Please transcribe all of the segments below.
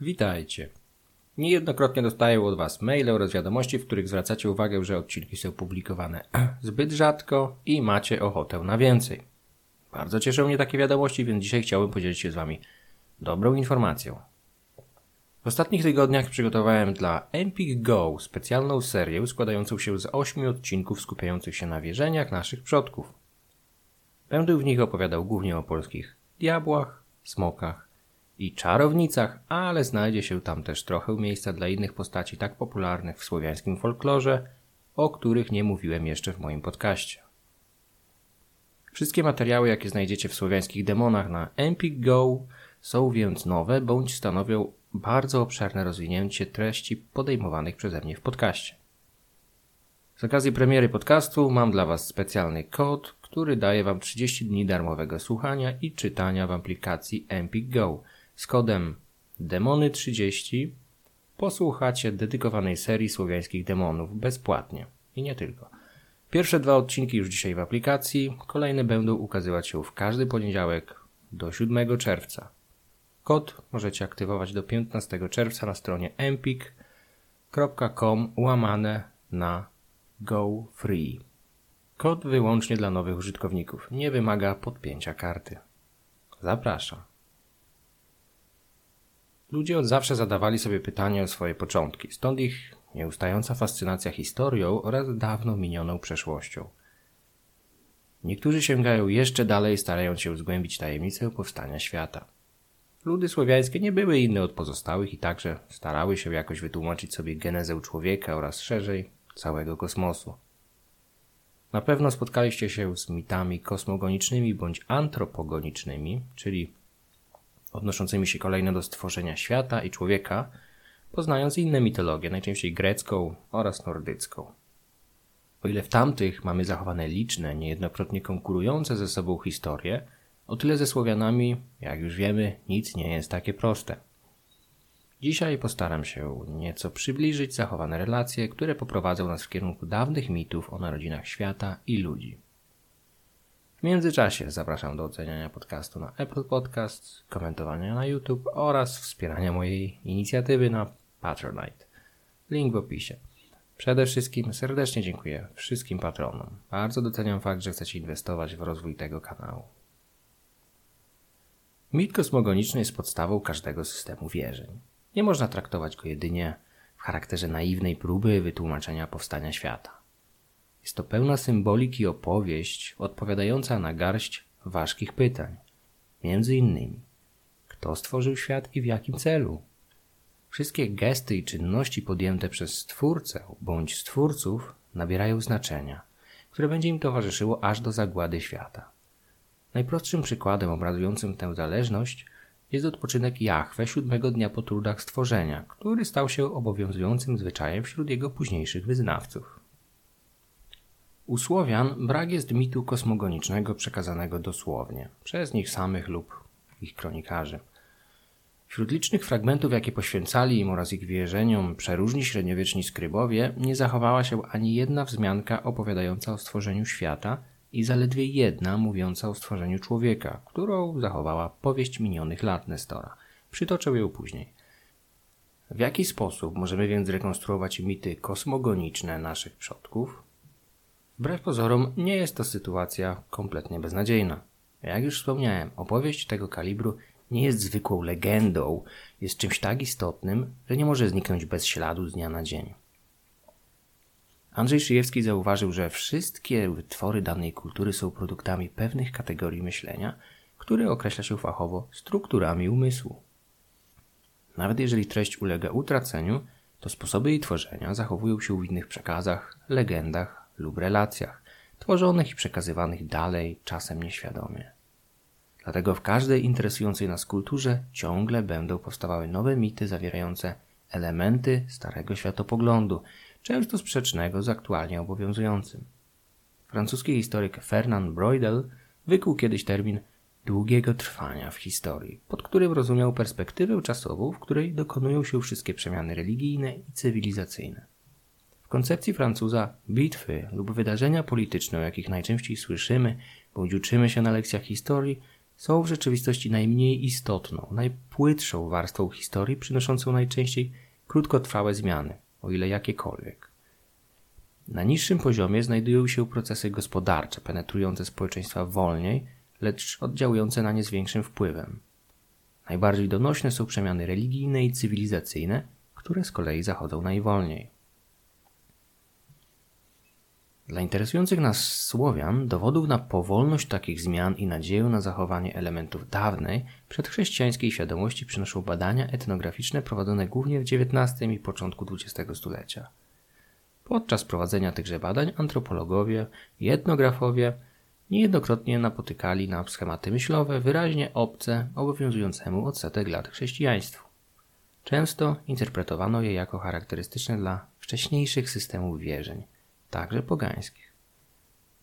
Witajcie. Niejednokrotnie dostaję od Was maile oraz wiadomości, w których zwracacie uwagę, że odcinki są publikowane zbyt rzadko i macie ochotę na więcej. Bardzo cieszą mnie takie wiadomości, więc dzisiaj chciałbym podzielić się z Wami dobrą informacją. W ostatnich tygodniach przygotowałem dla Empik Go specjalną serię składającą się z ośmiu odcinków skupiających się na wierzeniach naszych przodków. Będę w nich opowiadał głównie o polskich diabłach, smokach i czarownicach, ale znajdzie się tam też trochę miejsca dla innych postaci tak popularnych w słowiańskim folklorze, o których nie mówiłem jeszcze w moim podcaście. Wszystkie materiały, jakie znajdziecie w słowiańskich demonach na Empik Go są więc nowe bądź stanowią bardzo obszerne rozwinięcie treści podejmowanych przeze mnie w podcaście. Z okazji premiery podcastu mam dla Was specjalny kod, który daje Wam 30 dni darmowego słuchania i czytania w aplikacji Empik Go. Z kodem Demony30 posłuchacie dedykowanej serii słowiańskich demonów bezpłatnie. I nie tylko. Pierwsze dwa odcinki już dzisiaj w aplikacji, kolejne będą ukazywać się w każdy poniedziałek do 7 czerwca. Kod możecie aktywować do 15 czerwca na stronie empik.com łamane na go free. Kod wyłącznie dla nowych użytkowników. Nie wymaga podpięcia karty. Zapraszam. Ludzie od zawsze zadawali sobie pytania o swoje początki, stąd ich nieustająca fascynacja historią oraz dawno minioną przeszłością. Niektórzy sięgają jeszcze dalej, starając się zgłębić tajemnicę powstania świata. Ludy słowiańskie nie były inne od pozostałych i także starały się jakoś wytłumaczyć sobie genezę człowieka oraz szerzej całego kosmosu. Na pewno spotkaliście się z mitami kosmogonicznymi bądź antropogonicznymi, czyli odnoszącymi się kolejno do stworzenia świata i człowieka, poznając inne mitologie, najczęściej grecką oraz nordycką. O ile w tamtych mamy zachowane liczne, niejednokrotnie konkurujące ze sobą historie, o tyle ze Słowianami, jak już wiemy, nic nie jest takie proste. Dzisiaj postaram się nieco przybliżyć zachowane relacje, które poprowadzą nas w kierunku dawnych mitów o narodzinach świata i ludzi. W międzyczasie zapraszam do oceniania podcastu na Apple Podcasts, komentowania na YouTube oraz wspierania mojej inicjatywy na Patronite. Link w opisie. Przede wszystkim serdecznie dziękuję wszystkim patronom. Bardzo doceniam fakt, że chcecie inwestować w rozwój tego kanału. Mit kosmogoniczny jest podstawą każdego systemu wierzeń. Nie można traktować go jedynie w charakterze naiwnej próby wytłumaczenia powstania świata. Jest to pełna symboliki opowieść odpowiadająca na garść ważkich pytań. Między innymi, kto stworzył świat i w jakim celu? Wszystkie gesty i czynności podjęte przez Stwórcę bądź Stwórców nabierają znaczenia, które będzie im towarzyszyło aż do zagłady świata. Najprostszym przykładem obrazującym tę zależność jest odpoczynek Jahwe siódmego dnia po trudach stworzenia, który stał się obowiązującym zwyczajem wśród jego późniejszych wyznawców. U Słowian brak jest mitu kosmogonicznego przekazanego dosłownie, przez nich samych lub ich kronikarzy. Wśród licznych fragmentów, jakie poświęcali im oraz ich wierzeniom przeróżni średniowieczni skrybowie, nie zachowała się ani jedna wzmianka opowiadająca o stworzeniu świata – i zaledwie jedna mówiąca o stworzeniu człowieka, którą zachowała powieść minionych lat Nestora. Przytoczę ją później. W jaki sposób możemy więc rekonstruować mity kosmogoniczne naszych przodków? Wbrew pozorom nie jest to sytuacja kompletnie beznadziejna. Jak już wspomniałem, opowieść tego kalibru nie jest zwykłą legendą, jest czymś tak istotnym, że nie może zniknąć bez śladu z dnia na dzień. Andrzej Szyjewski zauważył, że wszystkie wytwory danej kultury są produktami pewnych kategorii myślenia, które określa się fachowo strukturami umysłu. Nawet jeżeli treść ulega utraceniu, to sposoby jej tworzenia zachowują się w innych przekazach, legendach lub relacjach, tworzonych i przekazywanych dalej, czasem nieświadomie. Dlatego w każdej interesującej nas kulturze ciągle będą powstawały nowe mity zawierające elementy starego światopoglądu, często sprzecznego z aktualnie obowiązującym. Francuski historyk Fernand Broidel wykuł kiedyś termin długiego trwania w historii, pod którym rozumiał perspektywę czasową, w której dokonują się wszystkie przemiany religijne i cywilizacyjne. W koncepcji Francuza bitwy lub wydarzenia polityczne, o jakich najczęściej słyszymy bądź uczymy się na lekcjach historii, są w rzeczywistości najmniej istotną, najpłytszą warstwą historii, przynoszącą najczęściej krótkotrwałe zmiany, o ile jakiekolwiek. Na niższym poziomie znajdują się procesy gospodarcze, penetrujące społeczeństwa wolniej, lecz oddziałujące na nie z większym wpływem. Najbardziej donośne są przemiany religijne i cywilizacyjne, które z kolei zachodzą najwolniej. Dla interesujących nas Słowian dowodów na powolność takich zmian i nadzieję na zachowanie elementów dawnej, przedchrześcijańskiej świadomości przynoszą badania etnograficzne prowadzone głównie w XIX i początku XX stulecia. Podczas prowadzenia tychże badań antropologowie i etnografowie niejednokrotnie napotykali na schematy myślowe wyraźnie obce obowiązującemu od setek lat chrześcijaństwu. Często interpretowano je jako charakterystyczne dla wcześniejszych systemów wierzeń, także pogańskich.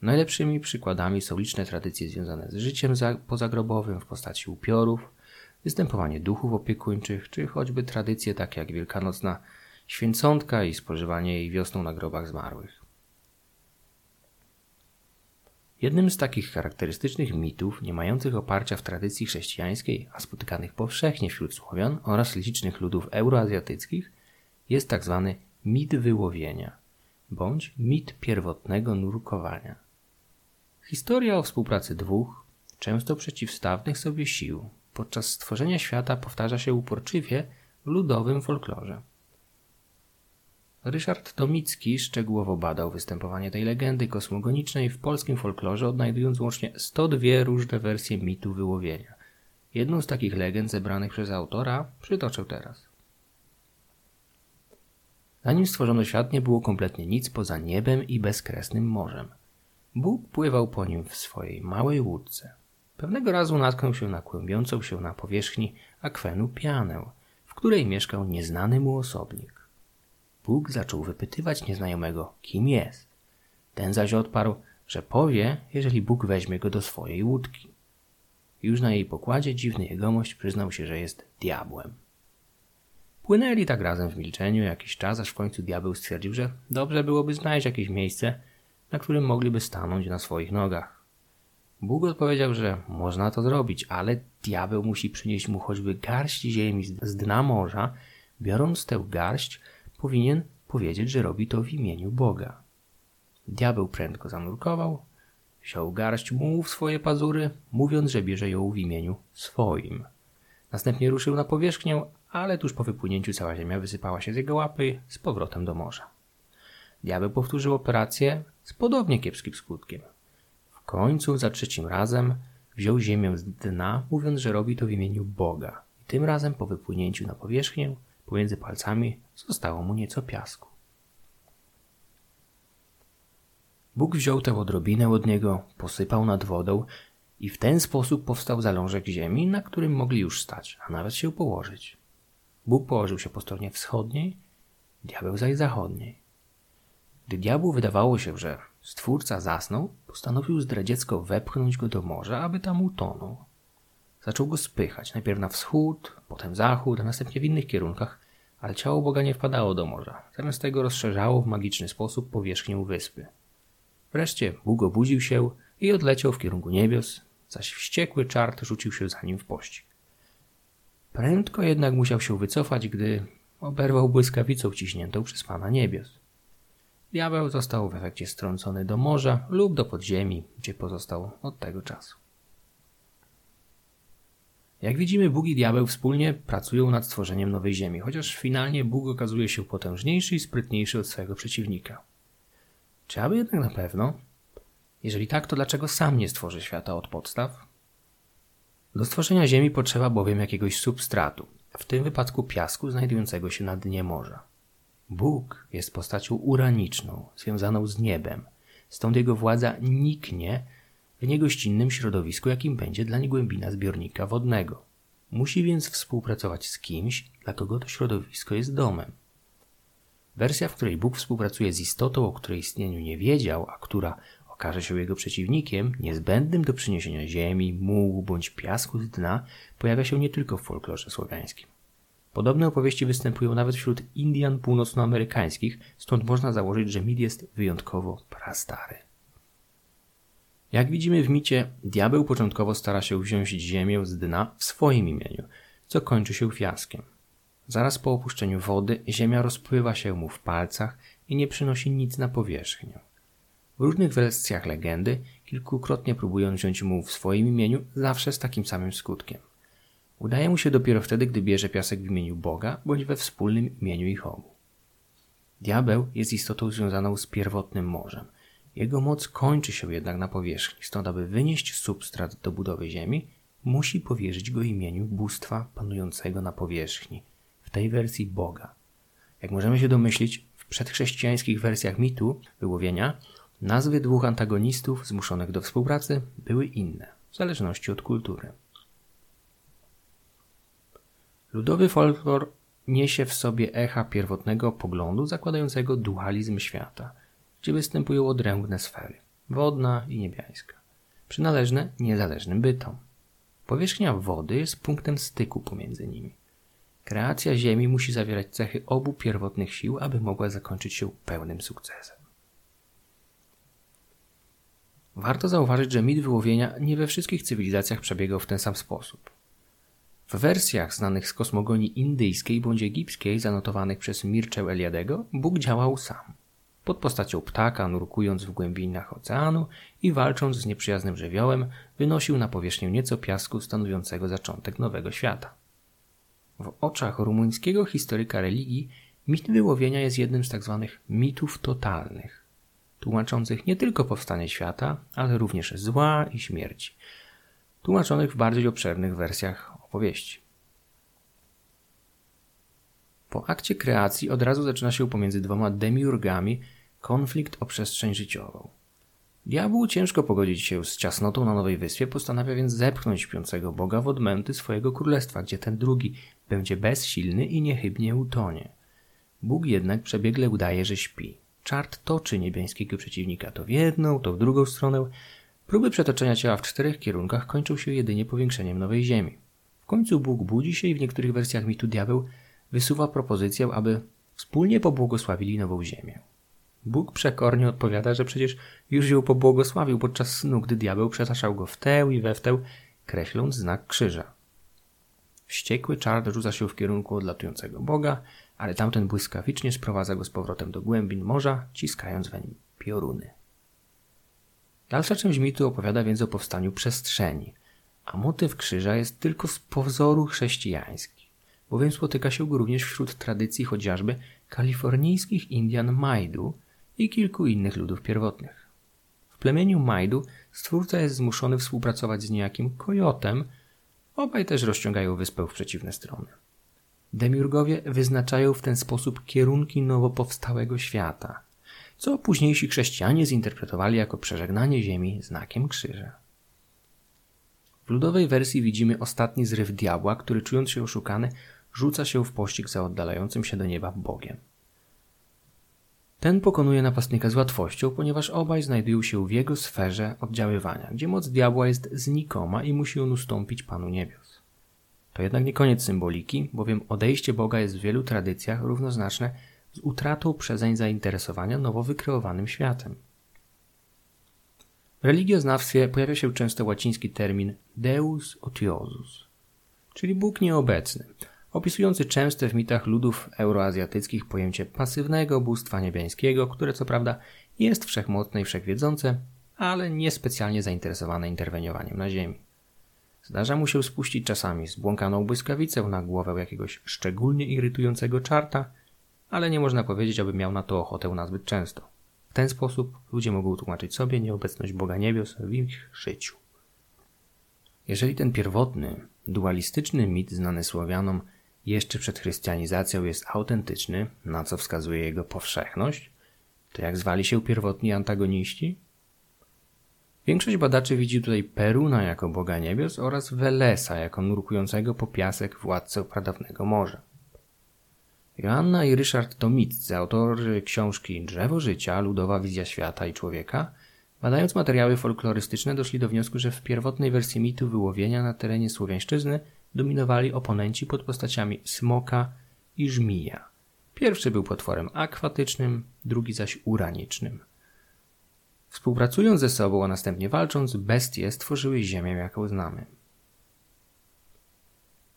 Najlepszymi przykładami są liczne tradycje związane z życiem pozagrobowym w postaci upiorów, występowanie duchów opiekuńczych, czy choćby tradycje takie jak wielkanocna święcontka i spożywanie jej wiosną na grobach zmarłych. Jednym z takich charakterystycznych mitów, nie mających oparcia w tradycji chrześcijańskiej, a spotykanych powszechnie wśród Słowian oraz licznych ludów euroazjatyckich, jest. Tak mit wyłowienia, bądź mit pierwotnego nurkowania. Historia o współpracy dwóch, często przeciwstawnych sobie sił, podczas stworzenia świata powtarza się uporczywie w ludowym folklorze. Ryszard Tomicki szczegółowo badał występowanie tej legendy kosmogonicznej w polskim folklorze, odnajdując łącznie 102 różne wersje mitu wyłowienia. Jedną z takich legend zebranych przez autora przytoczę teraz. Zanim stworzono świat, nie było kompletnie nic poza niebem i bezkresnym morzem. Bóg pływał po nim w swojej małej łódce. Pewnego razu natknął się na kłębiącą się na powierzchni akwenu pianę, w której mieszkał nieznany mu osobnik. Bóg zaczął wypytywać nieznajomego, kim jest. Ten zaś odparł, że powie, jeżeli Bóg weźmie go do swojej łódki. Już na jej pokładzie dziwny jegomość przyznał się, że jest diabłem. Płynęli tak razem w milczeniu jakiś czas, aż w końcu diabeł stwierdził, że dobrze byłoby znaleźć jakieś miejsce, na którym mogliby stanąć na swoich nogach. Bóg odpowiedział, że można to zrobić, ale diabeł musi przynieść mu choćby garść ziemi z dna morza. Biorąc tę garść, powinien powiedzieć, że robi to w imieniu Boga. Diabeł prędko zanurkował, wziął garść mu w swoje pazury, mówiąc, że bierze ją w imieniu swoim. Następnie ruszył na powierzchnię, ale tuż po wypłynięciu cała ziemia wysypała się z jego łapy z powrotem do morza. Diabeł powtórzył operację z podobnie kiepskim skutkiem. W końcu za trzecim razem wziął ziemię z dna, mówiąc, że robi to w imieniu Boga. I tym razem po wypłynięciu na powierzchnię Pomiędzy palcami zostało mu nieco piasku. Bóg wziął tę odrobinę od niego, posypał nad wodą i w ten sposób powstał zalążek ziemi, na którym mogli już stać, a nawet się położyć. Bóg położył się po stronie wschodniej, diabeł zaś zachodniej. Gdy diabłu wydawało się, że stwórca zasnął, postanowił zdradziecko wepchnąć go do morza, aby tam utonął. Zaczął go spychać, najpierw na wschód, potem zachód, a następnie w innych kierunkach, ale ciało Boga nie wpadało do morza. Zamiast tego rozszerzało w magiczny sposób powierzchnię wyspy. Wreszcie Bóg obudził się i odleciał w kierunku niebios, zaś wściekły czart rzucił się za nim w pościg. Prędko jednak musiał się wycofać, gdy oberwał błyskawicą ciśniętą przez Pana niebios. Diabeł został w efekcie strącony do morza lub do podziemi, gdzie pozostał od tego czasu. Jak widzimy, Bóg i diabeł wspólnie pracują nad stworzeniem nowej ziemi, chociaż finalnie Bóg okazuje się potężniejszy i sprytniejszy od swojego przeciwnika. Czy aby jednak na pewno? Jeżeli tak, to dlaczego sam nie stworzy świata od podstaw? Do stworzenia Ziemi potrzeba bowiem jakiegoś substratu, w tym wypadku piasku znajdującego się na dnie morza. Bóg jest postacią uraniczną, związaną z niebem, stąd jego władza niknie w niegościnnym środowisku, jakim będzie dla głębina zbiornika wodnego. Musi więc współpracować z kimś, dla kogo to środowisko jest domem. Wersja, w której Bóg współpracuje z istotą, o której istnieniu nie wiedział, a która okaże się jego przeciwnikiem, niezbędnym do przyniesienia ziemi, mułu bądź piasku z dna, pojawia się nie tylko w folklorze słowiańskim. Podobne opowieści występują nawet wśród Indian północnoamerykańskich, stąd można założyć, że mit jest wyjątkowo prastary. Jak widzimy w micie, diabeł początkowo stara się wziąć ziemię z dna w swoim imieniu, co kończy się fiaskiem. Zaraz po opuszczeniu wody ziemia rozpływa się mu w palcach i nie przynosi nic na powierzchnię. W różnych wersjach legendy, kilkukrotnie próbując wziąć mu w swoim imieniu, zawsze z takim samym skutkiem. Udaje mu się dopiero wtedy, gdy bierze piasek w imieniu Boga bądź we wspólnym imieniu ich obu. Diabeł jest istotą związaną z pierwotnym morzem. Jego moc kończy się jednak na powierzchni, stąd aby wynieść substrat do budowy ziemi, musi powierzyć go imieniu bóstwa panującego na powierzchni, w tej wersji Boga. Jak możemy się domyślić, w przedchrześcijańskich wersjach mitu wyłowienia nazwy dwóch antagonistów zmuszonych do współpracy były inne, w zależności od kultury. Ludowy folklor niesie w sobie echa pierwotnego poglądu zakładającego dualizm świata, gdzie występują odrębne sfery wodna i niebiańska, przynależne niezależnym bytom. Powierzchnia wody jest punktem styku pomiędzy nimi. Kreacja Ziemi musi zawierać cechy obu pierwotnych sił, aby mogła zakończyć się pełnym sukcesem. Warto zauważyć, że mit wyłowienia nie we wszystkich cywilizacjach przebiegał w ten sam sposób. W wersjach znanych z kosmogonii indyjskiej bądź egipskiej zanotowanych przez Mirczę Eliadego Bóg działał sam. Pod postacią ptaka, nurkując w głębinach oceanu i walcząc z nieprzyjaznym żywiołem, wynosił na powierzchnię nieco piasku stanowiącego zaczątek nowego świata. W oczach rumuńskiego historyka religii mit wyłowienia jest jednym z tzw. Tak mitów totalnych, tłumaczących nie tylko powstanie świata, ale również zła i śmierci, tłumaczonych w bardziej obszernych wersjach opowieści. Po akcie kreacji od razu zaczyna się pomiędzy dwoma demiurgami konflikt o przestrzeń życiową. Diabłu ciężko pogodzić się z ciasnotą na Nowej Wyspie, postanawia więc zepchnąć śpiącego Boga w odmęty swojego królestwa, gdzie ten drugi będzie bezsilny i niechybnie utonie. Bóg jednak przebiegle udaje, że śpi. Czart toczy niebiańskiego przeciwnika to w jedną, to w drugą stronę. Próby przetoczenia ciała w czterech kierunkach kończą się jedynie powiększeniem nowej ziemi. W końcu Bóg budzi się i w niektórych wersjach mitu diabeł wysuwa propozycję, aby wspólnie pobłogosławili nową ziemię. Bóg przekornie odpowiada, że przecież już ją pobłogosławił podczas snu, gdy diabeł przetaszał go w tę i we w tę, kreśląc znak krzyża. Wściekły czar rzuca się w kierunku odlatującego Boga, ale tamten błyskawicznie sprowadza go z powrotem do głębin morza, ciskając weń pioruny. Dalsza część mitu opowiada więc o powstaniu przestrzeni, a motyw krzyża jest tylko z pozoru chrześcijański, bowiem spotyka się go również wśród tradycji chociażby kalifornijskich Indian Majdu i kilku innych ludów pierwotnych. W plemieniu Majdu stwórca jest zmuszony współpracować z niejakim kojotem, obaj też rozciągają wyspę w przeciwne strony. Demiurgowie wyznaczają w ten sposób kierunki nowo powstałego świata, co późniejsi chrześcijanie zinterpretowali jako przeżegnanie ziemi znakiem krzyża. W ludowej wersji widzimy ostatni zryw diabła, który czując się oszukany, rzuca się w pościg za oddalającym się do nieba Bogiem. Ten pokonuje napastnika z łatwością, ponieważ obaj znajdują się w jego sferze oddziaływania, gdzie moc diabła jest znikoma i musi on ustąpić Panu Niebios. To jednak nie koniec symboliki, bowiem odejście Boga jest w wielu tradycjach równoznaczne z utratą przezeń zainteresowania nowo wykreowanym światem. W religioznawstwie pojawia się często łaciński termin Deus otiosus, czyli Bóg nieobecny, opisujący częste w mitach ludów euroazjatyckich pojęcie pasywnego bóstwa niebiańskiego, które co prawda jest wszechmocne i wszechwiedzące, ale niespecjalnie zainteresowane interweniowaniem na ziemi. Zdarza mu się spuścić czasami zbłąkaną błyskawicę na głowę jakiegoś szczególnie irytującego czarta, ale nie można powiedzieć, aby miał na to ochotę nazbyt często. W ten sposób ludzie mogą tłumaczyć sobie nieobecność Boga Niebios w ich życiu. Jeżeli ten pierwotny, dualistyczny mit znany Słowianom jeszcze przed chrystianizacją jest autentyczny, na co wskazuje jego powszechność, to jak zwali się pierwotni antagoniści? Większość badaczy widzi tutaj Peruna jako boga niebios oraz Welesa jako nurkującego po piasek władcę pradawnego morza. Joanna i Ryszard Tomiccy, autorzy książki Drzewo Życia, Ludowa Wizja Świata i Człowieka, badając materiały folklorystyczne doszli do wniosku, że w pierwotnej wersji mitu wyłowienia na terenie Słowiańszczyzny dominowali oponenci pod postaciami smoka i żmija. Pierwszy był potworem akwatycznym, drugi zaś uranicznym. Współpracując ze sobą, a następnie walcząc, bestie stworzyły ziemię, jaką znamy.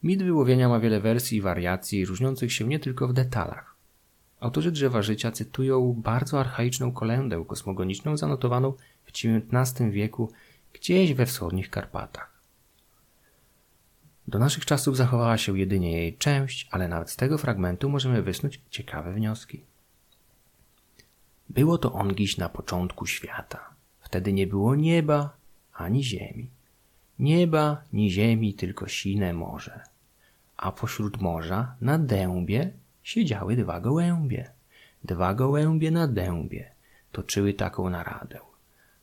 Mit wyłowienia ma wiele wersji i wariacji, różniących się nie tylko w detalach. Autorzy Drzewa Życia cytują bardzo archaiczną kolędę kosmogoniczną zanotowaną w XIX wieku gdzieś we wschodnich Karpatach. Do naszych czasów zachowała się jedynie jej część, ale nawet z tego fragmentu możemy wysnuć ciekawe wnioski. Było to ongiś na początku świata. Wtedy nie było nieba ani ziemi. Nieba ni ziemi, tylko sine morze. A pośród morza, na dębie, siedziały dwa gołębie. Dwa gołębie na dębie toczyły taką naradę.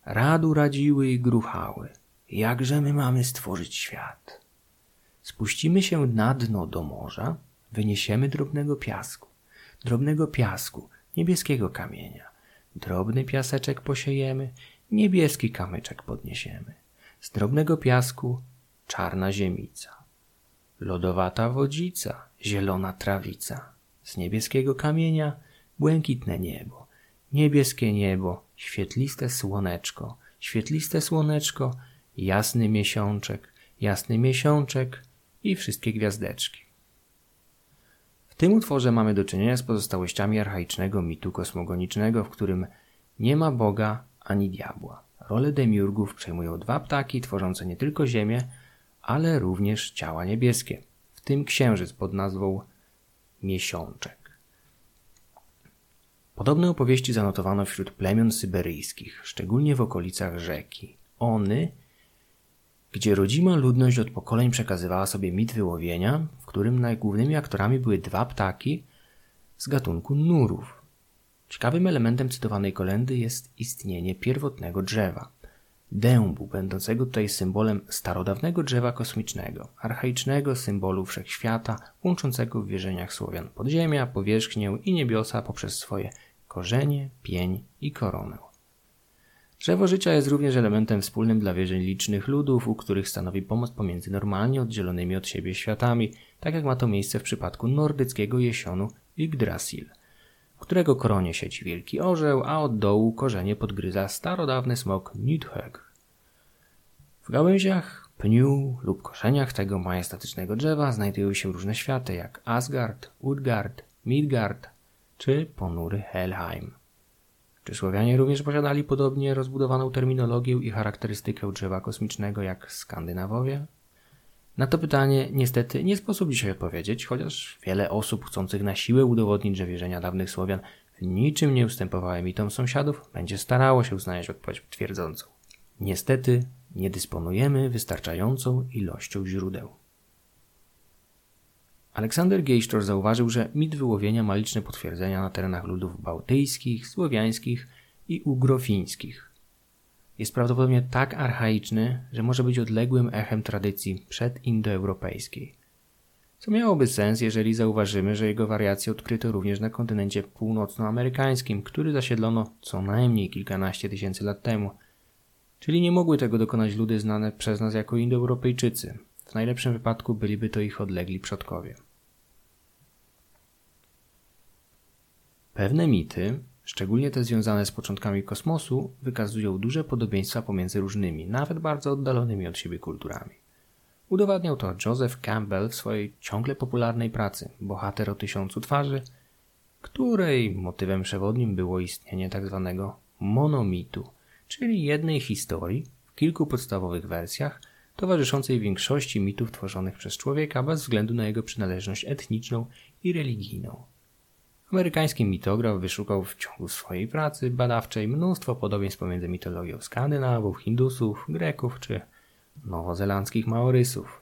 Radu radziły i gruchały. Jakże my mamy stworzyć świat? Spuścimy się na dno do morza, wyniesiemy drobnego piasku. Drobnego piasku, niebieskiego kamienia. Drobny piaseczek posiejemy, niebieski kamyczek podniesiemy. Z drobnego piasku czarna ziemica. Lodowata wodzica, zielona trawica. Z niebieskiego kamienia błękitne niebo. Niebieskie niebo, świetliste słoneczko, świetliste słoneczko, jasny miesiączek, jasny miesiączek i wszystkie gwiazdeczki. W tym utworze mamy do czynienia z pozostałościami archaicznego mitu kosmogonicznego, w którym nie ma Boga ani diabła. Rolę demiurgów przejmują dwa ptaki tworzące nie tylko Ziemię, ale również ciała niebieskie, w tym księżyc pod nazwą Miesiączek. Podobne opowieści zanotowano wśród plemion syberyjskich, szczególnie w okolicach rzeki. Ony, gdzie rodzima ludność od pokoleń przekazywała sobie mit wyłowienia, w którym najgłównymi aktorami były dwa ptaki z gatunku nurów. Ciekawym elementem cytowanej kolendy jest istnienie pierwotnego drzewa dębu, będącego tutaj symbolem starodawnego drzewa kosmicznego, archaicznego symbolu wszechświata, łączącego w wierzeniach Słowian podziemia, powierzchnię i niebiosa poprzez swoje korzenie, pień i koronę. Drzewo życia jest również elementem wspólnym dla wierzeń licznych ludów, u których stanowi pomoc pomiędzy normalnie oddzielonymi od siebie światami, tak jak ma to miejsce w przypadku nordyckiego jesionu Yggdrasil – którego koronie siedzi wielki orzeł, a od dołu korzenie podgryza starodawny smok Nidhögg. W gałęziach, pniu lub korzeniach tego majestatycznego drzewa znajdują się różne światy jak Asgard, Utgard, Midgard czy ponury Helheim. Czy Słowianie również posiadali podobnie rozbudowaną terminologię i charakterystykę drzewa kosmicznego jak Skandynawowie? Na to pytanie niestety nie sposób dzisiaj odpowiedzieć, chociaż wiele osób chcących na siłę udowodnić, że wierzenia dawnych Słowian w niczym nie ustępowały mitom sąsiadów, będzie starało się znaleźć odpowiedź twierdzącą. Niestety nie dysponujemy wystarczającą ilością źródeł. Aleksander Geisztor zauważył, że mit wyłowienia ma liczne potwierdzenia na terenach ludów bałtyjskich, słowiańskich i ugrofińskich jest prawdopodobnie tak archaiczny, że może być odległym echem tradycji przedindoeuropejskiej. Co miałoby sens, jeżeli zauważymy, że jego wariacje odkryto również na kontynencie północnoamerykańskim, który zasiedlono co najmniej kilkanaście tysięcy lat temu. Czyli nie mogły tego dokonać ludy znane przez nas jako Indoeuropejczycy. W najlepszym wypadku byliby to ich odlegli przodkowie. Pewne mity, Szczególnie te związane z początkami kosmosu wykazują duże podobieństwa pomiędzy różnymi, nawet bardzo oddalonymi od siebie kulturami. Udowadniał to Joseph Campbell w swojej ciągle popularnej pracy Bohater o tysiącu twarzy, której motywem przewodnim było istnienie tzw. Tak monomitu, czyli jednej historii w kilku podstawowych wersjach, towarzyszącej większości mitów tworzonych przez człowieka bez względu na jego przynależność etniczną i religijną. Amerykański mitograf wyszukał w ciągu swojej pracy badawczej mnóstwo podobieństw pomiędzy mitologią Skandynawów, Hindusów, Greków czy nowozelandzkich Maorysów.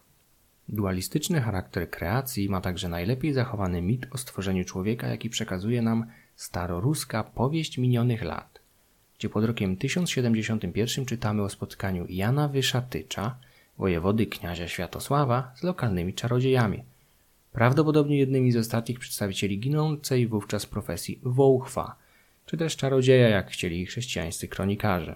Dualistyczny charakter kreacji ma także najlepiej zachowany mit o stworzeniu człowieka, jaki przekazuje nam staroruska powieść minionych lat, gdzie pod rokiem 1071 czytamy o spotkaniu Jana Wyszatycza, wojewody kniazia Światosława z lokalnymi czarodziejami – prawdopodobnie jednymi z ostatnich przedstawicieli ginącej wówczas profesji wołchwa, czy też czarodzieja, jak chcieli chrześcijańscy kronikarze.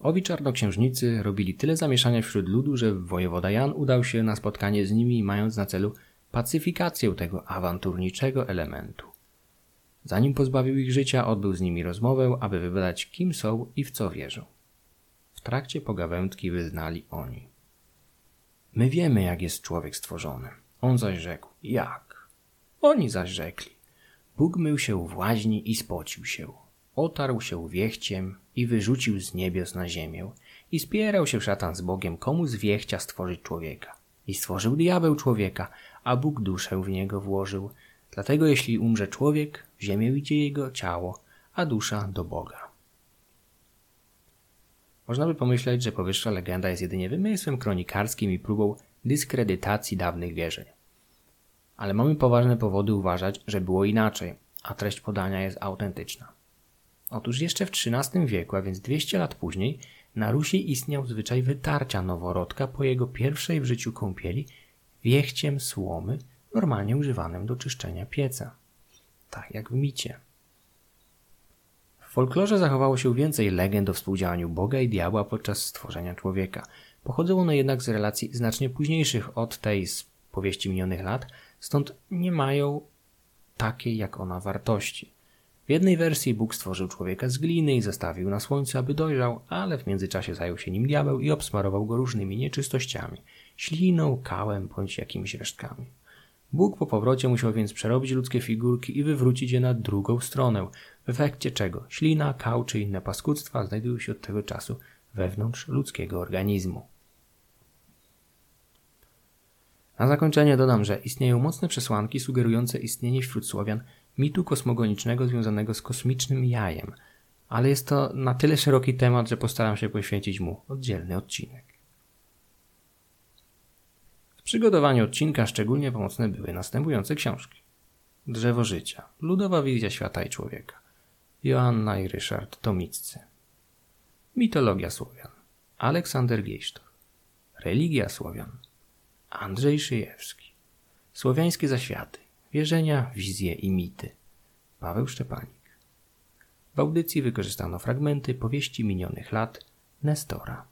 Owi czarnoksiężnicy robili tyle zamieszania wśród ludu, że wojewoda Jan udał się na spotkanie z nimi, mając na celu pacyfikację tego awanturniczego elementu. Zanim pozbawił ich życia, odbył z nimi rozmowę, aby wybrać kim są i w co wierzą. W trakcie pogawędki wyznali oni. My wiemy, jak jest człowiek stworzony. On zaś rzekł, jak? Oni zaś rzekli. Bóg mył się w łaźni i spocił się. Otarł się wiechciem i wyrzucił z niebios na ziemię. I spierał się szatan z Bogiem, komu z wiechcia stworzyć człowieka. I stworzył diabeł człowieka, a Bóg duszę w niego włożył. Dlatego jeśli umrze człowiek, w ziemię idzie jego ciało, a dusza do Boga. Można by pomyśleć, że powyższa legenda jest jedynie wymysłem kronikarskim i próbą dyskredytacji dawnych wierzeń. Ale mamy poważne powody uważać, że było inaczej, a treść podania jest autentyczna. Otóż jeszcze w XIII wieku, a więc 200 lat później, na Rusi istniał zwyczaj wytarcia noworodka po jego pierwszej w życiu kąpieli wiechciem słomy, normalnie używanym do czyszczenia pieca. Tak jak w micie. W folklorze zachowało się więcej legend o współdziałaniu Boga i diabła podczas stworzenia człowieka. Pochodzą one jednak z relacji znacznie późniejszych od tej z powieści minionych lat, stąd nie mają takiej jak ona wartości. W jednej wersji Bóg stworzył człowieka z gliny i zostawił na słońcu, aby dojrzał, ale w międzyczasie zajął się nim diabeł i obsmarował go różnymi nieczystościami śliną, kałem bądź jakimiś resztkami. Bóg po powrocie musiał więc przerobić ludzkie figurki i wywrócić je na drugą stronę, w efekcie czego ślina, kał czy inne paskudztwa znajdują się od tego czasu wewnątrz ludzkiego organizmu. Na zakończenie dodam, że istnieją mocne przesłanki sugerujące istnienie wśród Słowian mitu kosmogonicznego związanego z kosmicznym jajem, ale jest to na tyle szeroki temat, że postaram się poświęcić mu oddzielny odcinek. Przygotowaniu odcinka szczególnie pomocne były następujące książki. Drzewo życia, ludowa wizja świata i człowieka. Joanna i Ryszard Tomiccy. Mitologia Słowian. Aleksander Giejsztor. Religia Słowian. Andrzej Szyjewski. Słowiańskie zaświaty. Wierzenia, wizje i mity. Paweł Szczepanik. W audycji wykorzystano fragmenty powieści minionych lat Nestora.